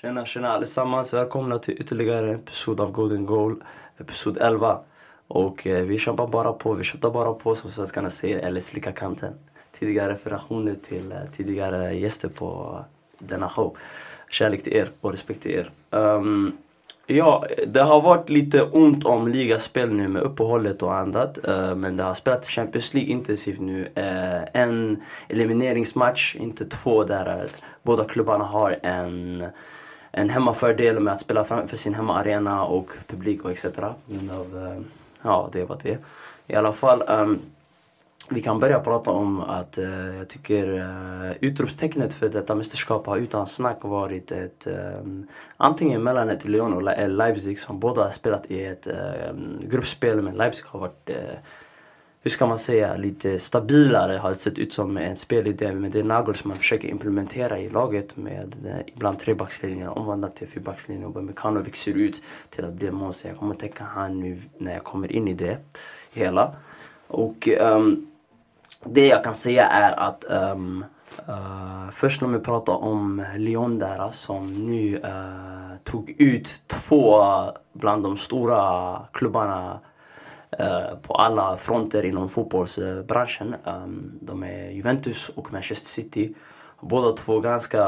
Tjena, tjena allesammans. Välkomna till ytterligare en episod av Golden Goal, episod 11. Och eh, vi kämpar bara på, vi köttar bara på som svenskarna säger, eller slicka kanten. Tidigare referationer till eh, tidigare gäster på denna show. Kärlek till er och respekt till er. Um, ja, det har varit lite ont om ligaspel nu med uppehållet och annat. Uh, men det har spelats Champions League intensivt nu. Uh, en elimineringsmatch, inte två, där eh, båda klubbarna har en en hemmafördel med att spela framför sin hemmaarena och publik och etc. Men av, eh, ja, det var det. I alla fall, um, vi kan börja prata om att uh, jag tycker uh, utropstecknet för detta mästerskap har utan snack varit ett um, antingen mellan ett Lyon och Leipzig som båda har spelat i ett um, gruppspel men Leipzig har varit uh, hur ska man säga, lite stabilare har det sett ut som en spelidé. Men det är Nagelsmann försöker implementera i laget med eh, ibland trebackslinjen omvandlat till fyrbackslinjen. Och Mekanovic ser ut till att bli en monster. Jag kommer att tänka han nu när jag kommer in i det hela. Och um, det jag kan säga är att um, uh, först när vi pratar om Lyon där som nu uh, tog ut två bland de stora klubbarna Eh, på alla fronter inom fotbollsbranschen. Ehm, de är Juventus och Manchester City. Båda två ganska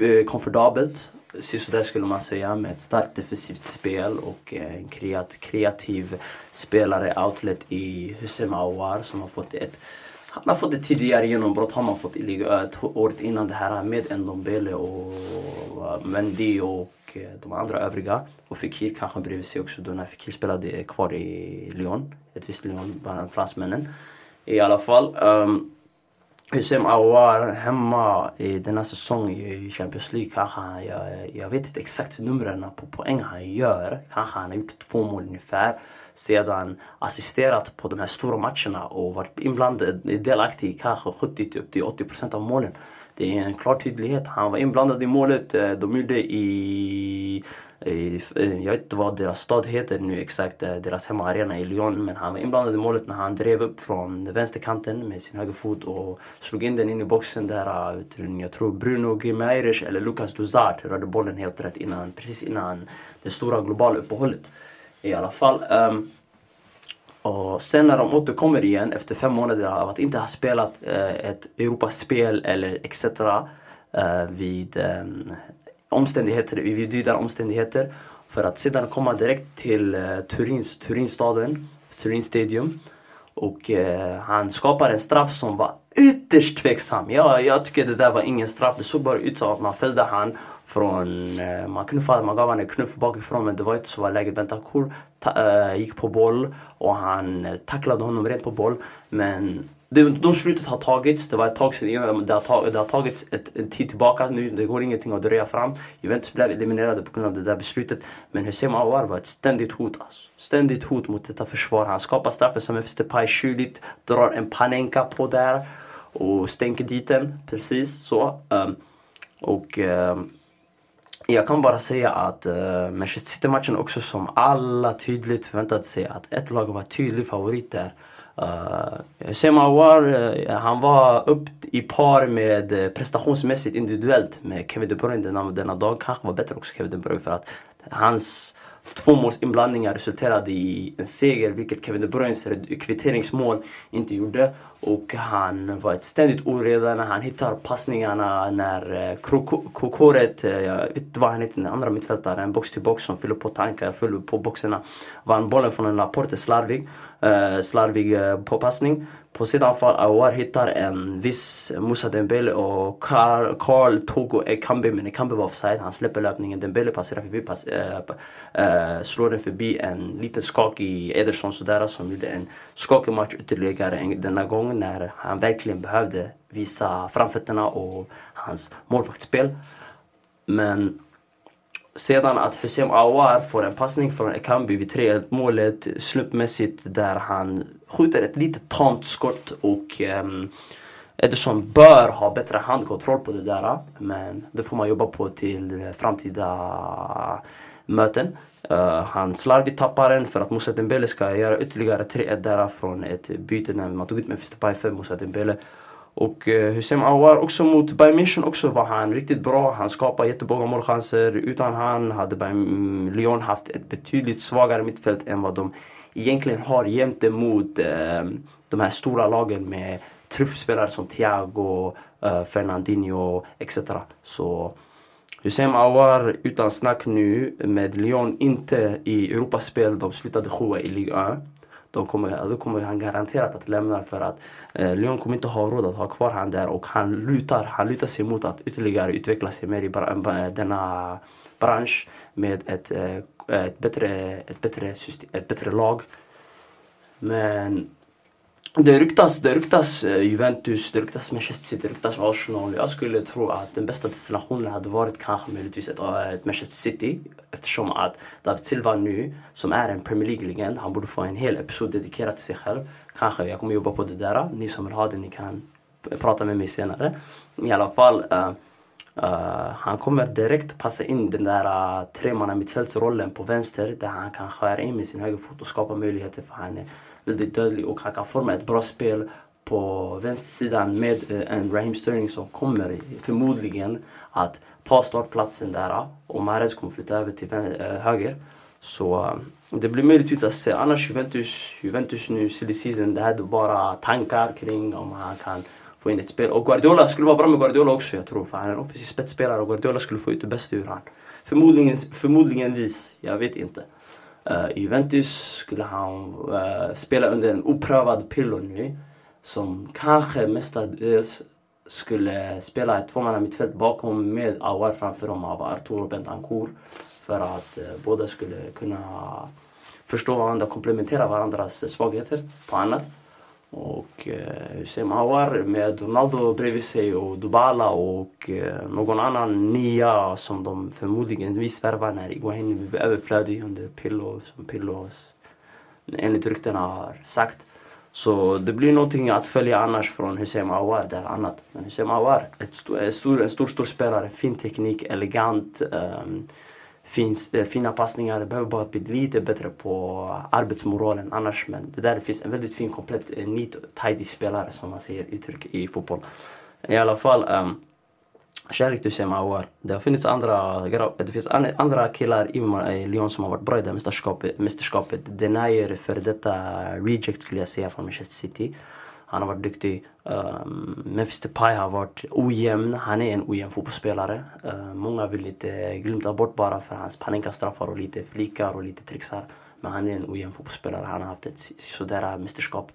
eh, komfortabelt, sådär skulle man säga, med ett starkt defensivt spel och eh, en kreativ spelare, outlet i Hussein Awar som har fått ett han har fått ett tidigare genombrott har fått året innan det här med Ndombele och eh, Mendy och eh, de andra övriga. Och Fekir kanske bredvid sig också då när Fekir spelade kvar i Lyon. Ett visst Lyon, bland fransmännen. I alla fall. Um, Hussein Aouar hemma i denna säsong i Champions League kanske han, jag, jag vet inte exakt numren på poäng han gör. Kanske han har gjort två mål ungefär. Sedan assisterat på de här stora matcherna och varit inblandad, eh, delaktig i kanske 70 upp till 80 procent av målen. Det är en klar tydlighet. Han var inblandad i målet. Eh, de gjorde i, i eh, jag vet inte vad deras stad heter nu exakt, deras hemmaarena i Lyon. Men han var inblandad i målet när han drev upp från vänsterkanten med sin högerfot och slog in den in i boxen där. Jag tror Bruno Gimaires eller Lucas Duzart rörde bollen helt rätt innan, precis innan det stora globala uppehållet. I alla fall. Um, och sen när de återkommer igen efter fem månader av att inte ha spelat eh, ett Europaspel eller etc. Eh, vid eh, omständigheter, vid vidare omständigheter. För att sedan komma direkt till eh, Turins, Turinstaden, Turin Stadium. Och eh, han skapar en straff som var ytterst tveksam. Jag, jag tycker det där var ingen straff. Det såg bara ut som att man fällde han från... Eh, man knuffade, man gav honom en knuff bakifrån men det var inte så var läget. Bentancur äh, eh, gick på boll och han eh, tacklade honom rent på boll. Men det, de slutet har tagits. Det var ett tag sedan. Det har, tag, det har tagits ett, en tid tillbaka nu. Det går ingenting att dröja fram. Juventus blev eliminerade på grund av det där beslutet. Men Hussein Awar var ett ständigt hot. Alltså. Ständigt hot mot detta försvar. Han skapar straffen som Memphis Depay kyligt. Drar en panenka på där. Och stänker dit den. Precis så. Um, och... Um, jag kan bara säga att uh, Manchester City-matchen också som alla tydligt förväntade sig att ett lag var tydlig favorit där. Uh, eh, Hussein uh, han var upp i par med uh, prestationsmässigt individuellt med Kevin De Bruyne denna, denna dag. Kanske var bättre också Kevin De Bruyne för att hans tvåmålsinblandningar resulterade i en seger, vilket Kevin De Bruynes kvitteringsmål inte gjorde. Och han var ett ständigt oreda när han hittar passningarna när eh, Kokoret, eh, jag vet inte vad han heter, den andra mittfältaren, box till box som fyller på tankar, fyller på boxarna. Vann bollen från en Laporte slarvig, Eh, slarvig eh, påpassning. På sidanfall Awar hittar en viss Moussa Dembele och Carl, Carl Togo Ekambi, men Ekambi var offside. Han släpper löpningen, Dembele passerar förbi, pass, äh, slår den förbi en liten skakig Ederson sådär som gjorde en skakig match ytterligare denna gång när han verkligen behövde visa framfötterna och hans målvaktsspel. Men sedan att Hussein Awar får en passning från Ekambi vid 3 målet slumpmässigt där han skjuter ett litet tamt skott och um, Ederson bör ha bättre handkontroll på det där. Men det får man jobba på till framtida möten. Uh, han slarvigt tappar den för att Moussa Dembele ska göra ytterligare 3-1 där från ett byte när man tog ut Memphis Depay för Moussa Dembele. Och eh, Hussein Awar också mot Bayern München också var han riktigt bra. Han skapade jättemånga målchanser. Utan han hade Bayern Lyon haft ett betydligt svagare mittfält än vad de egentligen har jämte mot eh, de här stora lagen med truppspelare som Thiago, eh, Fernandinho etc. Så Hussein Awar utan snack nu med Lyon inte i Europaspel. De slutade sjua i Ligue 1 då kommer, då kommer han garanterat att lämna för att eh, Lyon kommer inte ha råd att ha kvar han där och han lutar, han lutar sig mot att ytterligare utveckla sig mer i eh, denna bransch med ett, eh, ett, bättre, ett, bättre system, ett bättre lag. Men det ryktas, det ryktas eh, Juventus, det ryktas Manchester City, det ryktas Arsenal. Jag skulle tro att den bästa destinationen hade varit kanske möjligtvis ett, eh, ett Manchester City. Eftersom att David Silva nu, som är en Premier League-legend, han borde få en hel episod dedikerad till sig själv. Kanske jag kommer jobba på det där. Ni som vill ha det, ni kan prata med mig senare. I alla fall, uh, uh, han kommer direkt passa in den där uh, tremanna mittfältsrollen på vänster där han kan skära in med sin högerfot och skapa möjligheter för henne väldigt dödlig och han kan forma ett bra spel på vänstersidan med eh, en Raheem Sterling som kommer förmodligen att ta startplatsen där och Mahrez kommer flytta över till eh, höger. Så eh, det blir möjligt att se. Annars Juventus, Juventus nu, silly season, det här är bara tankar kring om han kan få in ett spel. Och Guardiola skulle vara bra med Guardiola också jag tror. För han är en offensiv spetsspelare och Guardiola skulle få ut det bästa ur honom. Förmodligen, förmodligen vis, jag vet inte. Uh, Juventus skulle han uh, spela under en oprövad Pirlo nu. Som kanske mestadels skulle spela ett tvåmannamittfält bakom med Awar framför dem av Arturo Bentancourt. För att uh, båda skulle kunna förstå varandra, komplementera varandras svagheter på annat. Och eh, Hussein Awar med Ronaldo bredvid sig och Dubala och eh, någon annan nia som de förmodligen viss värvar när Iguain blir överflödig under Pillo, som Pillo enligt ryktena har sagt. Så det blir någonting att följa annars från Hussein Awar, det är annat. Men Hussein Awar, ett stor, en stor, stor, stor spelare, fin teknik, elegant. Um, finns eh, fina passningar. Det behöver bara bli lite bättre på arbetsmoralen annars. Men det där finns en väldigt fin, komplett, eh, neat, tidy spelare som man säger uttryck i fotboll. I alla fall, um, kärlek till Sema Awar. Det har funnits andra, det finns andra killar i Lyon som har varit bra i det här mästerskapet. mästerskapet. Denayer, för detta reject skulle jag säga från Manchester City. Han har varit duktig. Um, Memphis Depay har varit ojämn. Han är en ojämn fotbollsspelare. Uh, många vill lite glömma bort bara för hans panikstraffar och lite flikar och lite trixar. Men han är en ojämn fotbollsspelare. Han har haft ett sådär äh, mästerskap.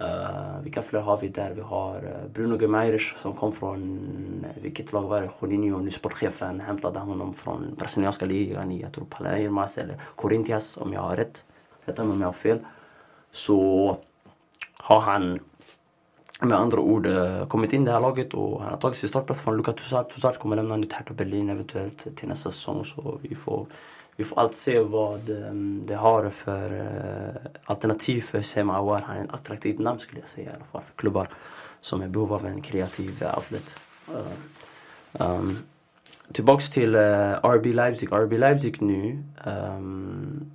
Uh, vilka fler har vi där? Vi har äh, Bruno Guimaraes som kom från, äh, vilket lag var det? Juninho, nu sportchefen, hämtade honom från brasilianska ligan i, jag tror Palmeiras eller Corinthians om jag har rätt. Rätta mig om jag har fel. Så har han med andra ord eh, kommit in i det här laget och han har tagit sin startplats från Luka Toussaint. Toussaint kommer lämna nytt Hertha Berlin eventuellt till nästa säsong så vi får, vi får allt se vad ehm, det har för eh, alternativ för Sema Awar. Han är en attraktiv namn skulle jag säga i alla fall för klubbar som är i behov av en kreativ outlet. Um, tillbaks till uh, RB Leipzig. RB Leipzig nu. Um,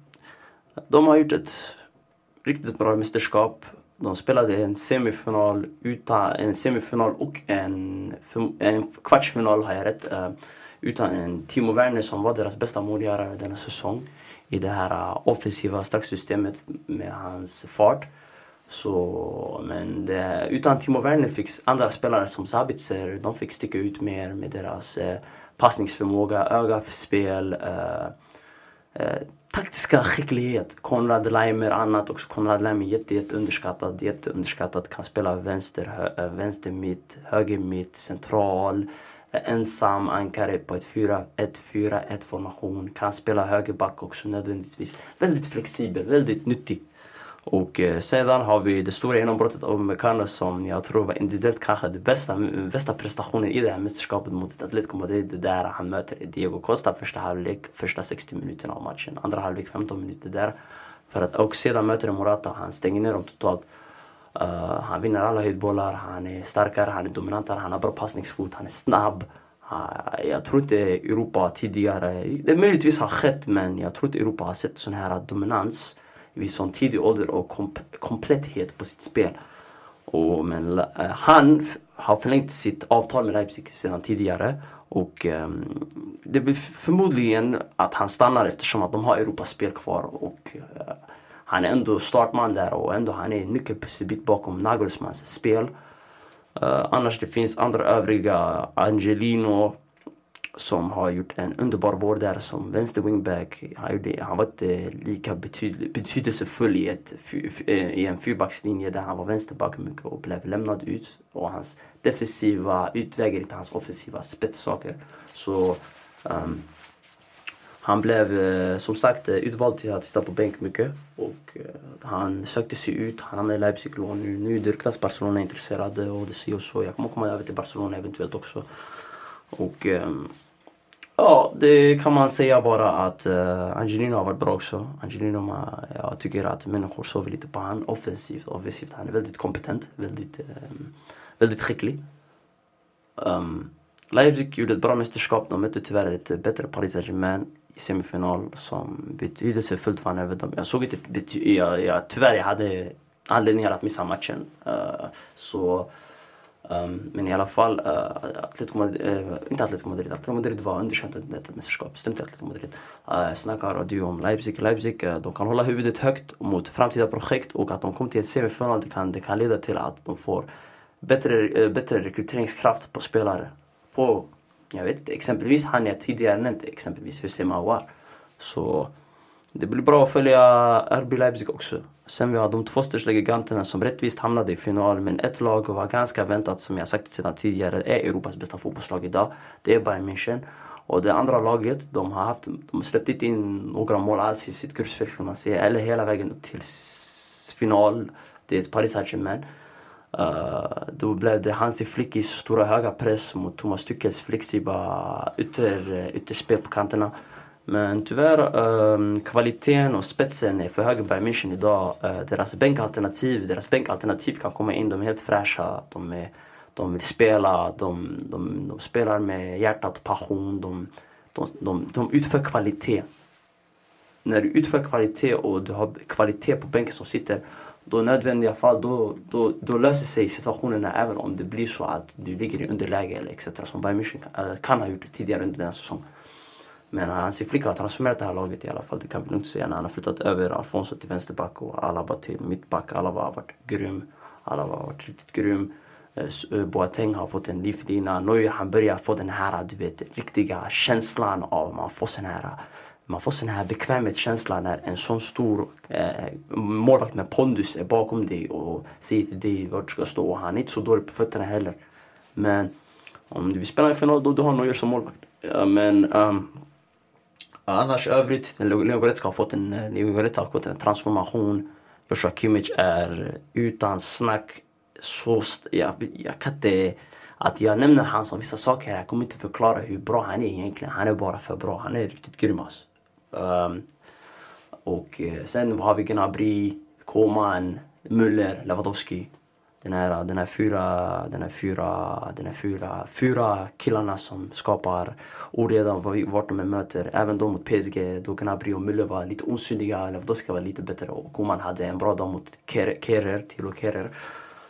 de har gjort ett riktigt bra mästerskap. De spelade en semifinal, utan, en semifinal och en, en kvartsfinal, har jag rätt, eh, utan en Timo Werner som var deras bästa målgörare denna säsong i det här eh, offensiva straxsystemet med hans fart. Så, men det, utan Timo Werner fick andra spelare som Sabitzer, de fick sticka ut mer med deras eh, passningsförmåga, öga för spel. Eh, taktiska skicklighet. Konrad Leimer annat också. Konrad Leimer jätte, jätte underskattad, jätte underskattad. Kan spela vänster, hö, eh, vänster mitt, höger mitt, central. Eh, ensam ankare på ett 4-1-4-1 formation. Kan spela högerback också nödvändigtvis. Väldigt flexibel, väldigt nyttig. Och eh, sedan har vi det stora genombrottet av Mekano som jag tror var individuellt kanske den bästa, bästa prestationen i det här mästerskapet mot Atletico Madrid. Det där han möter Diego Costa första halvlek, första 60 minuterna av matchen. Andra halvlek 15 minuter där. För att, och sedan möter Morata, han stänger ner dem totalt. Uh, han vinner alla höjdbollar, han är starkare, han är dominantare, han har bra passningsfot, han är snabb. Uh, jag tror inte Europa tidigare, det möjligtvis har skett men jag tror inte Europa har sett sån här dominans vid sån tidig ålder och kom kompletthet på sitt spel. Och, men eh, han har förlängt sitt avtal med Leipzig sedan tidigare. Och eh, det blir förmodligen att han stannar eftersom att de har Europaspel kvar. Och eh, han är ändå startman där och ändå han är nyckelpusselbit bakom Nagelsmans spel. Eh, annars det finns andra övriga, Angelino som har gjort en underbar vår där som vänster wingback. Han, gjorde, han var inte eh, lika betyd, betydelsefull i, ett, eh, i en fyrbackslinje där han var vänsterback mycket och blev lämnad ut. Och hans defensiva utväger inte hans offensiva spetssaker. Så um, han blev eh, som sagt eh, utvald till att sitta på bänk mycket. Och eh, han sökte sig ut. Han hamnade i Leipzig och nu. Nu är det Barcelona intresserade och det ser och så. Jag kommer komma över till Barcelona eventuellt också. Och um, ja, det kan man säga bara att uh, Angelino har varit bra också. Angelino, jag tycker att människor sover lite på han offensivt. offensivt. Han är väldigt kompetent, väldigt, um, väldigt skicklig. Um, Leipzig gjorde ett bra mästerskap. De mötte tyvärr ett bättre Paris Saint-Germain i semifinal som betydelsefullt för över dem. Jag såg inte, jag, jag, tyvärr jag hade anledningar att missa matchen. Uh, så Um, men i alla fall, uh, Atletico Madrid, uh, inte Atletico Madrid, Atletico Madrid var underkänt under detta mästerskap. Strunt Atletico Madrid. Uh, snackar du om Leipzig. Leipzig, uh, de kan hålla huvudet högt mot framtida projekt och att de kommer till ett semifinal, det kan, det kan leda till att de får bättre, uh, bättre rekryteringskraft på spelare. På, jag vet inte, exempelvis han jag tidigare nämnt, exempelvis Hussein Mawar. Så det blir bra att följa RB Leipzig också. Sen vi har de två största giganterna som rättvist hamnade i final. Men ett lag var ganska väntat, som jag sagt sedan tidigare, är Europas bästa fotbollslag idag. Det är Bayern München. Och det andra laget, de har, haft, de släppt inte in några mål alls i sitt gruppspel kan man säga. Eller hela vägen upp till final. Det är Paris Saint-Germain. Uh, då blev det Hansi Flickis stora höga press mot Thomas Tuchels flexibla ytter, eh, ytterspel på kanterna. Men tyvärr, um, kvaliteten och spetsen är för hög i Bayern München idag. Uh, deras bänkalternativ, deras bänkalternativ kan komma in, de är helt fräscha. De, är, de vill spela, de, de, de spelar med hjärtat och passion. De, de, de, de utför kvalitet. När du utför kvalitet och du har kvalitet på bänken som sitter då i nödvändiga fall då, då, då löser sig situationerna även om det blir så att du ligger i underläge eller etc. Som Bayern München kan, kan ha gjort tidigare under den säsongen. Men eh, hans flicka har transformerat det här laget i alla fall. Det kan vi lugnt säga. När han har flyttat över Alfonso till vänsterback och Alaba till mittback. Alaba har varit grym. Alaba har varit riktigt grym. Eh, eh, Boateng har fått en livlina. Neuer han börjar få den här du vet, riktiga känslan av man får sån här man får sån här bekvämhetskänsla när en sån stor eh, målvakt med pondus är bakom dig och säger till dig vart du ska stå. Han är inte så dålig på fötterna heller. Men om du vill spela i final då du har Neuer som målvakt. Ja, men um, Annars övrigt, Leon har fått en, Leon har fått en transformation. Joshua Kimmich är utan snack så... Jag, jag kan inte... Att jag nämner han som vissa saker, jag kommer inte förklara hur bra han är egentligen. Han är bara för bra. Han är riktigt grym alltså. Um, och eh, sen har vi Gnabry, Koman, Müller, Lewandowski den här, den här fyra, den här fyra, den här fyra, fyra killarna som skapar oreda vart de än möter. Även de mot PSG, då Gnabry och Müller var lite osynliga, Lewandowski var lite bättre och Koman hade en bra dag mot Kerer, Tilo Kerer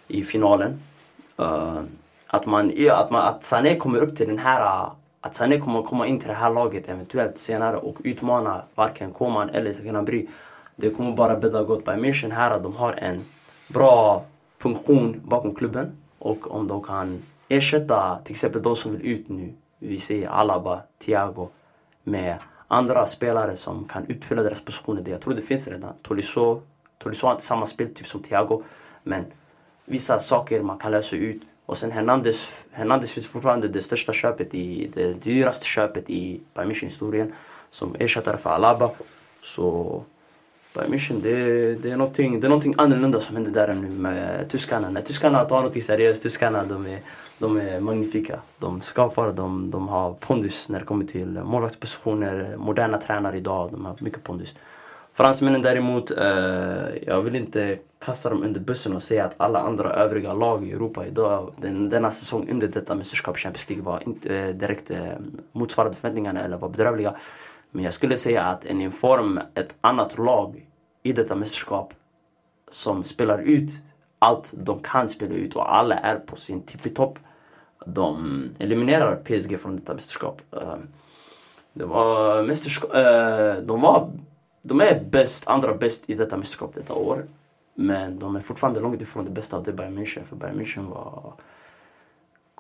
i finalen. Uh, att, man, att, man, att Sané kommer upp till den här att Sané kommer komma in till det här laget eventuellt senare och utmana varken Koman eller Gnabry. Det kommer bara bädda gott. Bayern München här, de har en bra funktion bakom klubben och om de kan ersätta till exempel de som vill ut nu, vi säger Alaba, Thiago, med andra spelare som kan utfylla deras positioner. Jag tror det finns redan. Tolisso, Tolisso har inte samma speltyp som Thiago, men vissa saker man kan lösa ut. Och sen Hernandez, Hernandez finns fortfarande det största köpet, i, det dyraste köpet i Bayern historien som ersättare för Alaba. Så Bayern München, det, det, är någonting, det är någonting annorlunda som händer där nu med tyskarna. När tyskarna tar något seriöst, tyskarna de är, de är magnifika. De skapar, de, de har pondus när det kommer till målvaktspositioner, moderna tränare idag, de har mycket pondus. Fransmännen däremot, eh, jag vill inte kasta dem under bussen och säga att alla andra övriga lag i Europa idag, den, denna säsong under detta mästerskap, Champions League, var inte eh, direkt eh, motsvarade förväntningarna eller var bedrövliga. Men jag skulle säga att en inform, ett annat lag i detta mästerskap som spelar ut allt de kan spela ut och alla är på sin tippitopp. De eliminerar PSG från detta mästerskap. Ehm, det var mästerskap, eh, de var de är bäst, andra bäst i detta mästerskap detta år. Men de är fortfarande långt ifrån det bästa av det Bayern München. För Bayern München var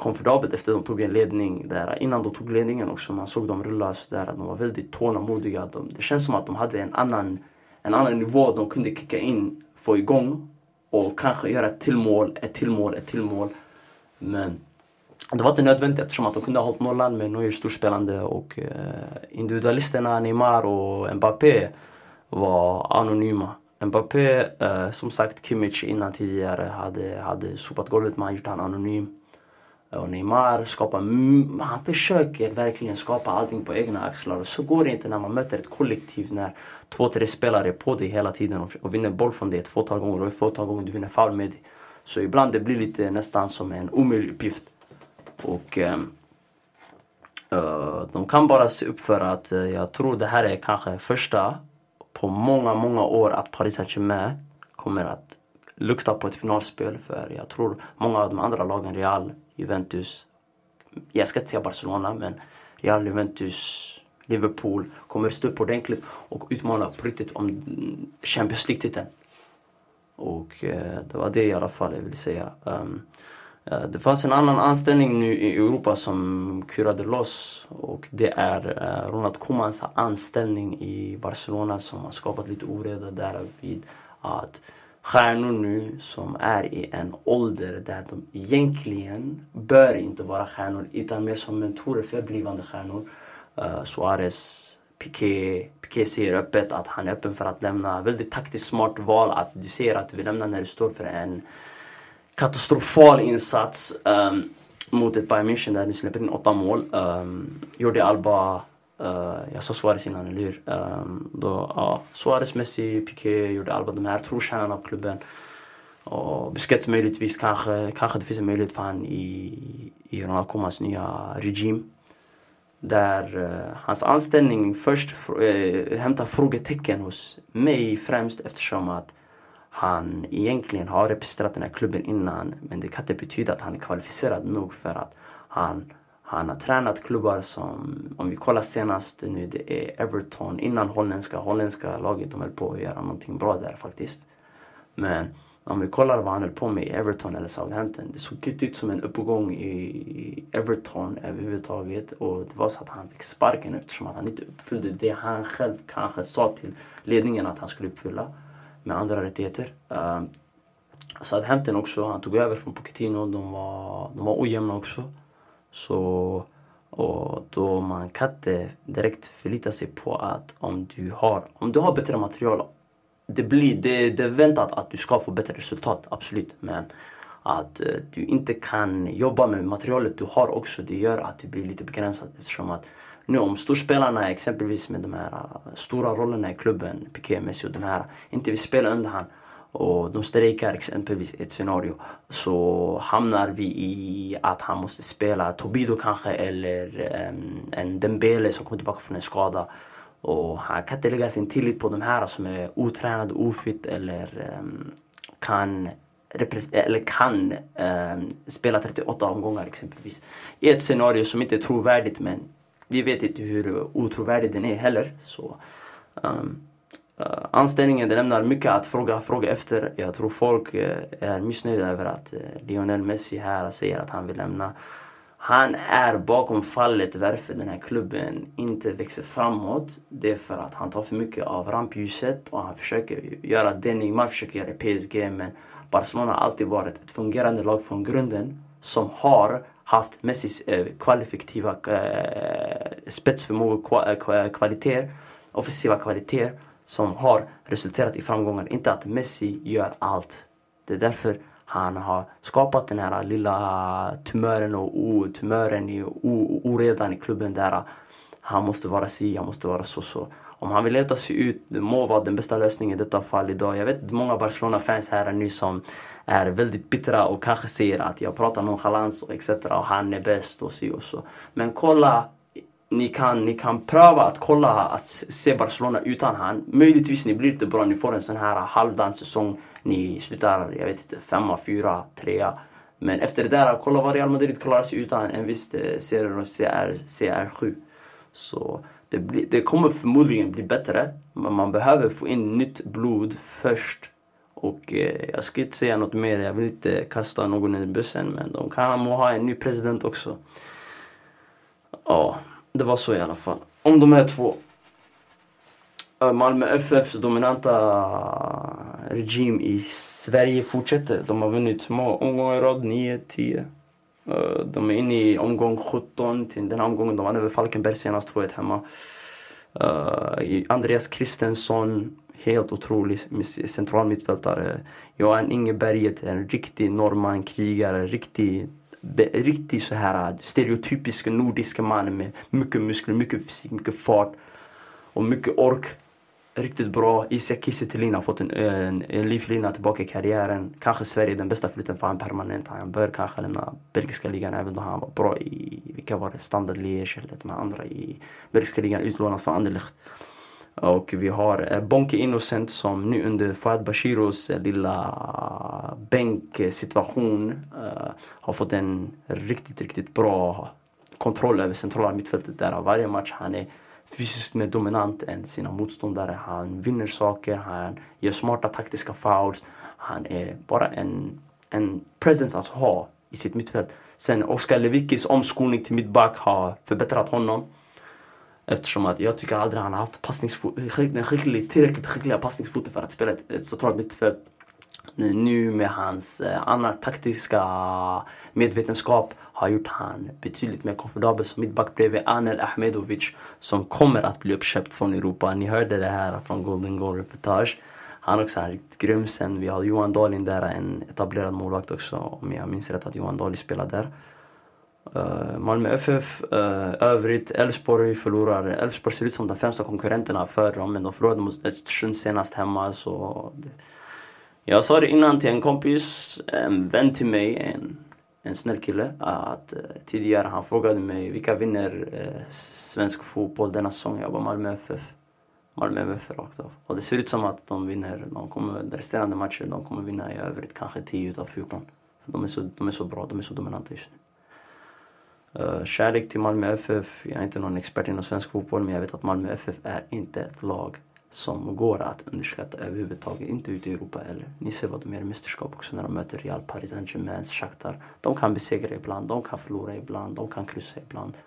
komfortabelt efter de tog en ledning där. Innan de tog ledningen också, man såg dem rulla sådär. De var väldigt tålamodiga. De, det känns som att de hade en annan, en annan nivå de kunde kicka in, få igång och kanske göra ett till mål, ett till mål, ett till mål. Men det var inte nödvändigt eftersom att de kunde ha hållit nollan med Neuer storspelande och eh, individualisterna Neymar och Mbappé var anonyma. Mbappé, eh, som sagt Kimmich innan tidigare hade, hade sopat golvet men han gjorde han anonym. Och Neymar skapar, han försöker verkligen skapa allting på egna axlar. Och så går det inte när man möter ett kollektiv när två, tre spelare är på dig hela tiden och, och vinner boll från dig ett fåtal gånger och ett fåtal gånger du vinner foul med dig. Så ibland det blir lite nästan som en omöjlig uppgift. Och um, uh, de kan bara se upp för att uh, jag tror det här är kanske första på många, många år att Paris Saint-Germain kommer att lukta på ett finalspel. För jag tror många av de andra lagen, Real, Juventus, jag ska inte säga Barcelona, men Real, Juventus, Liverpool kommer stå upp ordentligt och utmana på riktigt om Champions League-titeln. Och eh, det var det i alla fall jag ville säga. Um, Eh, det fanns en annan anställning nu i Europa som kurade loss och det är eh, Ronald Koemans anställning i Barcelona som har skapat lite oreda där vid att stjärnor nu som är i en ålder där de egentligen bör inte vara stjärnor utan mer som mentorer för blivande stjärnor. Uh, Suarez, Piqué, Piqué säger öppet att han är öppen för att lämna. Väldigt taktiskt smart val att du säger att du vill lämna när du står för en katastrofal insats um, mot ett Bayern München där du släpper in åtta mål. Um, Jordi Alba, uh, jag sa Suarez innan, eller hur? Um, då, ja, Suarez, Messi, Piqué, gjorde Alba, de här trotjänarna av klubben. Och Busquets möjligtvis kanske, kanske det finns en möjlighet för han i, i Ronald Komans nya regim. Där uh, hans anställning först uh, hämtar frågetecken hos mig främst eftersom att han egentligen har representerat den här klubben innan men det kan inte betyda att han är kvalificerad nog för att han, han har tränat klubbar som, om vi kollar senast nu, det är Everton innan holländska, holländska laget, de höll på att göra någonting bra där faktiskt. Men om vi kollar vad han höll på med i Everton eller Southampton. Det såg inte ut som en uppgång i Everton överhuvudtaget. Och det var så att han fick sparken eftersom att han inte uppfyllde det han själv kanske sa till ledningen att han skulle uppfylla med andra rättigheter. Ehm, Southampton också, han tog över från Pochettino. De var, de var ojämna också. Så och då man kan inte direkt förlita sig på att om du har, om du har bättre material, det, blir, det, det är väntat att du ska få bättre resultat, absolut. Men att eh, du inte kan jobba med materialet du har också, det gör att du blir lite begränsad eftersom att nu om storspelarna exempelvis med de här eh, stora rollerna i klubben, Piqué, Messi och de här, inte vill spela under han och de strejkar exempelvis i ett scenario så hamnar vi i att han måste spela Tobido kanske eller um, en Dembele som kommer tillbaka från en skada. Och han kan inte lägga sin tillit på de här som är otränade, ofit eller um, kan eller kan um, spela 38 omgångar exempelvis. I ett scenario som inte är trovärdigt men vi vet inte hur otrovärdig den är heller. Så, um, Eh, anställningen det lämnar mycket att fråga, fråga efter. Jag tror folk uh, är missnöjda över att uh, Lionel Messi här säger att han vill lämna. Han är bakom fallet varför den här klubben inte växer framåt. Det är för att han tar för mycket av rampljuset och han försöker göra det Neymar försöker göra i PSG. Men Barcelona har alltid varit ett fungerande lag från grunden som har haft Messis eh, kvalifikativa eh, eh, kvaliteter, offensiva kvaliteter som har resulterat i framgångar. Inte att Messi gör allt. Det är därför han har skapat den här lilla tumören och tumören i oredan i klubben där han måste vara si, han måste vara så, så. Om han vill leta sig ut, det må vara den bästa lösningen i detta fall idag. Jag vet många Barcelona-fans här nu som är väldigt bittra och kanske säger att jag pratar nonchalans och etc. och han är bäst och si och så. Men kolla ni kan, ni kan pröva att kolla att se Barcelona utan han. Möjligtvis ni blir lite bra, ni får en sån här halvdan säsong. Ni slutar, jag vet inte, femma, fyra, trea. Men efter det där, kolla vad Real Madrid klarar sig utan en viss eh, serie, CR, CR7. Så det, blir, det kommer förmodligen bli bättre. Men man behöver få in nytt blod först. Och eh, jag ska inte säga något mer, jag vill inte kasta någon i bussen. Men de kan må ha en ny president också. Ja, det var så i alla fall. Om de här två. Eh, Malmö FFs dominanta regim i Sverige fortsätter. De har vunnit små omgångar i rad, 9, 10. Eh, de är inne i omgång 17 till den här omgången. De vann över Falkenberg senast 2-1 hemma. Eh, Andreas Kristensson, helt otrolig central mittfältare. Johan Ingeberget, en riktig norrman, krigare, riktig riktigt så här stereotypisk nordisk man med mycket muskler, mycket fysik, mycket fart och mycket ork. Riktigt bra. Isak Kiese har fått en, en, en livlina tillbaka i karriären. Kanske Sverige den bästa flytten för honom permanent. Han bör kanske lämna belgiska ligan även då han var bra i, vilka var det, Standard Liège eller de andra i belgiska ligan utlånat från Anderlecht. Och vi har eh, Bonke Innocent som nu under Fouad Bashiros eh, lilla bänksituation uh, har fått en riktigt, riktigt bra kontroll över centrala mittfältet där. Varje match han är fysiskt mer dominant än sina motståndare. Han vinner saker, han gör smarta taktiska fouls. Han är bara en, en presence att ha i sitt mittfält. Sen Oskar Lewickis omskolning till mittback har förbättrat honom. Eftersom att jag tycker aldrig han har haft passningsfot, skicklig, tillräckligt skickliga passningsfoten för att spela ett, ett centralt mittfält. Nu med hans eh, andra taktiska medvetenskap har gjort han betydligt mer komfortabel som mittback bredvid Anel Ahmedovic som kommer att bli uppköpt från Europa. Ni hörde det här från Golden Goal Reportage. Han är också en riktigt grym sen. Vi har Johan Dahlin där, en etablerad målvakt också. Om jag minns rätt att Johan Dahlin spelar där. Uh, Malmö FF, uh, eh, övrigt, Elfsborg förlorar. Elfsborg ser ut som de främsta konkurrenterna för dem men de förlorade mot Östersund senast hemma så... Jag sa det innan till en kompis, en vän till mig, en, en snäll kille. Att eh, tidigare han frågade mig vilka vinner eh, svensk fotboll denna säsong? Jag bara Malmö FF. Malmö FF rakt av. Och det ser ut som att de vinner, de kommer, de resterande matcher, de kommer vinna i övrigt kanske 10 utav 14. De är, så, de är så bra, de är så dominanta just nu. Uh, kärlek till Malmö FF. Jag är inte någon expert inom svensk fotboll men jag vet att Malmö FF är inte ett lag som går att underskatta överhuvudtaget. Inte ute i Europa heller. Ni ser vad de gör i mästerskap också när de möter Real, Paris Saint-Germain, Shakhtar. De kan besegra ibland, de kan förlora ibland, de kan kryssa ibland.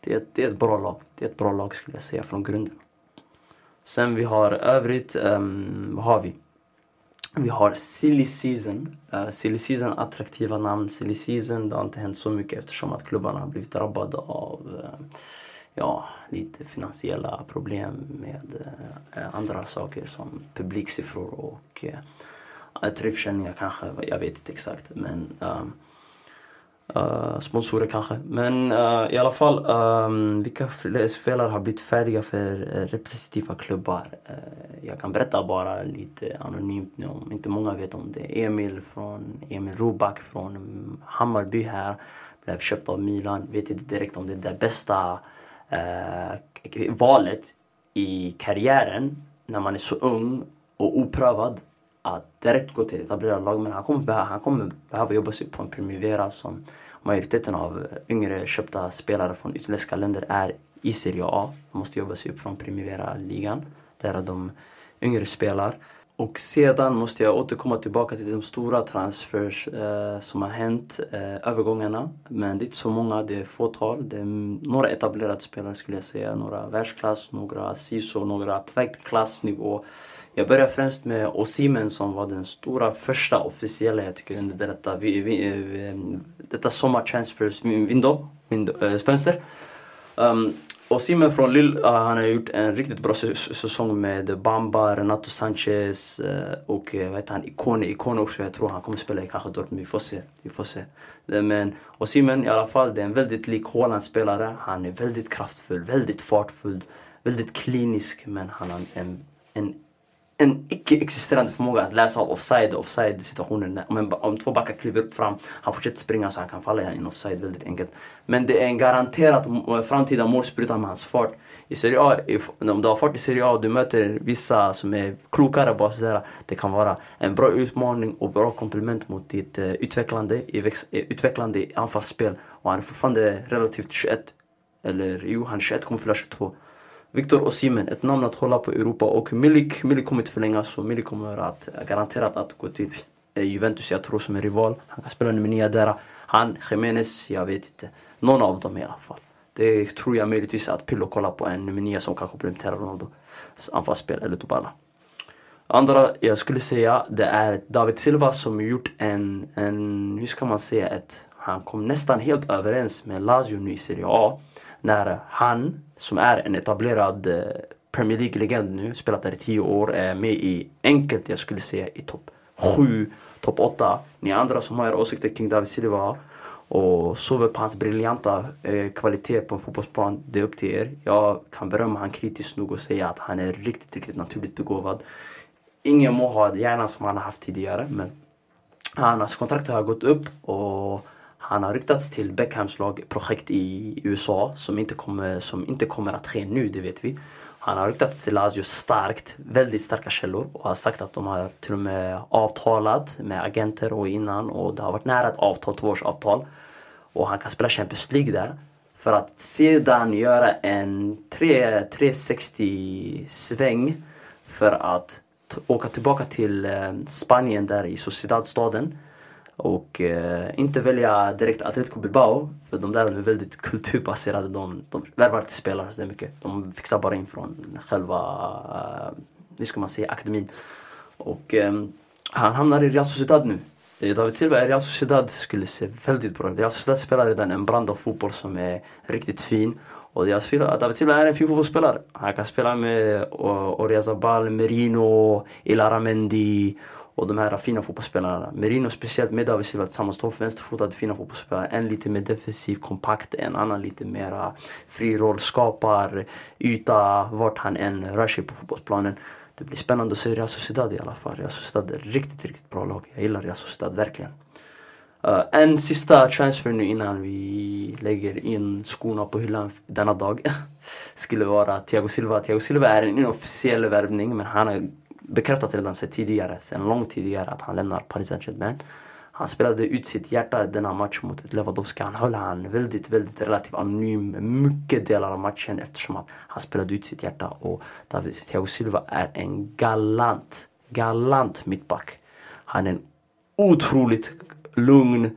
Det är, det är ett bra lag. Det är ett bra lag skulle jag säga från grunden. Sen vi har övrigt, um, vad har vi? Vi har Silly Season. Uh, silly Season, attraktiva namn. Silly Season, det har inte hänt så mycket eftersom att klubbarna har blivit drabbade av uh, ja, lite finansiella problem med eh, andra saker som publiksiffror och eh, eh trivselningar kanske. Jag vet inte exakt. Men Uh, sponsorer kanske. Men uh, i alla fall, um, vilka spelare har blivit färdiga för uh, representativa klubbar? Jag kan berätta bara lite anonymt nu om inte många vet om det. Emil från Emil Roback från Hammarby här blev köpt av Milan. Vet inte direkt om det är det bästa Eh, valet i karriären när man är så ung och oprövad att direkt gå till ett etablerat lag. Men han kommer, han kommer behöva jobba sig upp på en primivera som majoriteten av yngre köpta spelare från utländska länder är i Serie A. De måste jobba sig upp från primivera-ligan Där de yngre spelar. Och sedan måste jag återkomma tillbaka till de stora transfers eh, som har hänt, eh, övergångarna. Men det är inte så många, det är fåtal. Det är några etablerade spelare skulle jag säga. Några världsklass, några SISO, några på väg klassnivå. Jag börjar främst med Osimen som var den stora första officiella jag tycker under detta, vi, vi, eh, detta sommartransfers window, window äh, eh, fönster. Um, och Simon från Lille, uh, han har gjort en riktigt bra säsong med Bamba, Renato Sanchez uh, och uh, vad heter han, Ikone, Ikone också. Jag tror han kommer spela i kanske Dortmund, vi får se. Vi får se. Eh, men Osimhen i alla fall, det är en väldigt lik Haaland-spelare. Han är väldigt kraftfull, väldigt fartfull, väldigt klinisk men han har en, en en icke-existerande förmåga att läsa av offside offside situationen. Om, om två backar kliver upp fram, han fortsätter springa så han kan falla i en offside väldigt enkelt. Men det är en garanterat eh, framtida målspruta med hans fart. I Serie A, om du har fart i Serie A och du möter vissa som är klokare bara sådär, det kan vara en bra utmaning och bra komplement mot ditt uh, utvecklande, i väx, uh, utvecklande i anfallsspel. Och han är fortfarande relativt 21, eller jo, han är 21, kommer fylla 22. Victor Osimhen, ett namn att hålla på Europa och Milik, Milik kommer inte förlängas så Milik kommer att eh, garanterat att gå till eh, Juventus, jag tror som är rival. Han kan spela nummer 9 där. Han, Jiménez, jag vet inte. Någon av dem i alla fall. Det tror jag möjligtvis att Pillo kollar på en nummer 9 som kan komplementera Ronaldos anfallsspel eller Dybala. Andra jag skulle säga det är David Silva som gjort en, en hur ska man säga, ett, han kom nästan helt överens med Lazio nu i Serie A när han, som är en etablerad eh, Premier League-legend nu, spelat där i tio år, är med i enkelt, jag skulle säga, i topp 7, topp 8. Ni andra som har era åsikter kring David Silva och sover på hans briljanta eh, kvalitet på en fotbollsplan, det är upp till er. Jag kan berömma han kritiskt nog och säga att han är riktigt, riktigt naturligt begåvad. Ingen må ha hjärnan som han har haft tidigare, men hans kontrakt har gått upp och han har ryktats till Beckhams lagprojekt i USA som inte, kommer, som inte kommer att ske nu, det vet vi. Han har ryktats till Lazio starkt, väldigt starka källor och har sagt att de har till och med avtalat med agenter och innan och det har varit nära ett avtal, tvåårsavtal. Och han kan spela Champions League där. För att sedan göra en 360 sväng för att åka tillbaka till eh, Spanien där i Sociedad-staden och eh, inte välja direkt Atletico Bilbao, för de där är väldigt kulturbaserade. De, de värvar inte spelare så mycket. De fixar bara in från själva, eh, hur ska man säga, akademin. Och eh, han hamnar i Real Sociedad nu. Eh, David Silva i Real Sociedad skulle se väldigt bra ut. Real Sociedad spelar redan en brand av fotboll som är riktigt fin. Och David Silva är en fin fotbollsspelare. Han kan spela med eh, Oriazabal, Merino, Ilaramendi och de här fina fotbollsspelarna. Merino speciellt med David Silva tillsammans. Två vänsterfotade fina fotbollsspelare. En lite mer defensiv, kompakt. En annan lite mera fri roll. Skapar yta vart han än rör sig på fotbollsplanen. Det blir spännande att se Real Sociedad i alla fall. Real Sociedad är riktigt, riktigt bra lag. Jag gillar Real Sociedad verkligen. Uh, en sista transfer nu innan vi lägger in skorna på hyllan denna dag skulle vara Thiago Silva. Thiago Silva är en inofficiell värvning men han har bekräftat redan sig tidigare, sen långt tidigare att han lämnar Paris Saint-Germain. Han spelade ut sitt hjärta denna match mot Lewandowski. Han höll han väldigt, väldigt relativt anonym mycket delar av matchen eftersom att han spelade ut sitt hjärta. Och David Thiago Silva är en galant, galant mittback. Han är en otroligt lugn,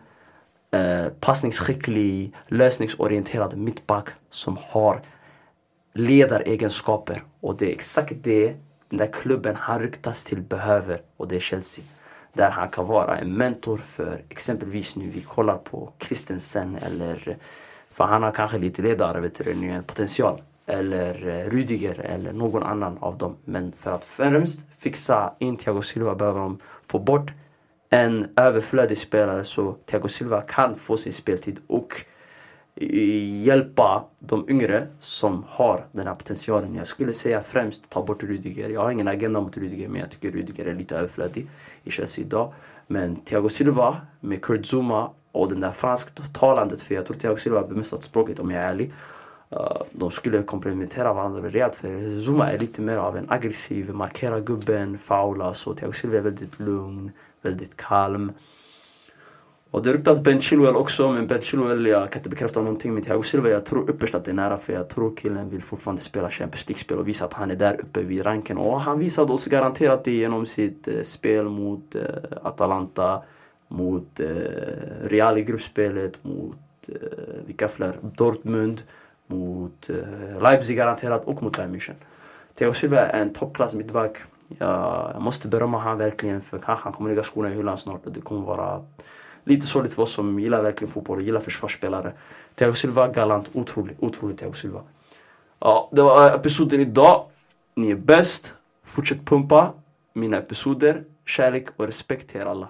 eh, passningsskicklig, lösningsorienterad mittback som har ledaregenskaper. Och det är exakt det den där klubben han ryktas till behöver och det är Chelsea. Där han kan vara en mentor för exempelvis nu vi kollar på Christensen eller för han har kanske lite ledare, vet du, nu en potential. Eller eh, Rudiger eller någon annan av dem. Men för att främst fixa in Thiago Silva behöver de få bort en överflödig spelare så Thiago Silva kan få sin speltid och hjälpa de yngre som har den här potentialen. Jag skulle säga främst ta bort Rudiger. Jag har ingen agenda mot Rudiger men jag tycker Rudiger är lite överflödig i Chelsea idag. Men Thiago Silva med Kurt Zuma och den där fransktalandet, för jag tror Thiago Silva har bemästrat språket om jag är ärlig. Eh, de skulle komplementera varandra rejält för Zuma är lite mer av en aggressiv, markera gubben, faula så Thiago Silva är väldigt lugn, väldigt kalm. Och det ryktas Ben Chilwell också, men Ben Chilwell, jag kan inte bekräfta någonting med Thiago Silva. Jag tror ypperst att det är nära, för jag tror killen vill fortfarande spela Champions League-spel och visa att han är där uppe vid ranken. Och han visade oss garanterat det genom sitt eh, spel mot eh, Atalanta, mot eh, Real i gruppspelet, mot eh, vilka fler? Dortmund, mot eh, Leipzig garanterat och mot Bayern München. Thiago Silva är en toppklass mittback. Jag, jag måste berömma honom verkligen, för kanske han kommer lägga skorna i hyllan snart och det kommer vara lite sorgligt för oss som gillar verkligen fotboll och gillar försvarsspelare. Thiago Silva, galant, otroligt, otroligt Thiago Silva. Ja, det var eh, episoden idag. Ni är bäst. Fortsätt pumpa mina episoder. Kärlek och respekt till er alla.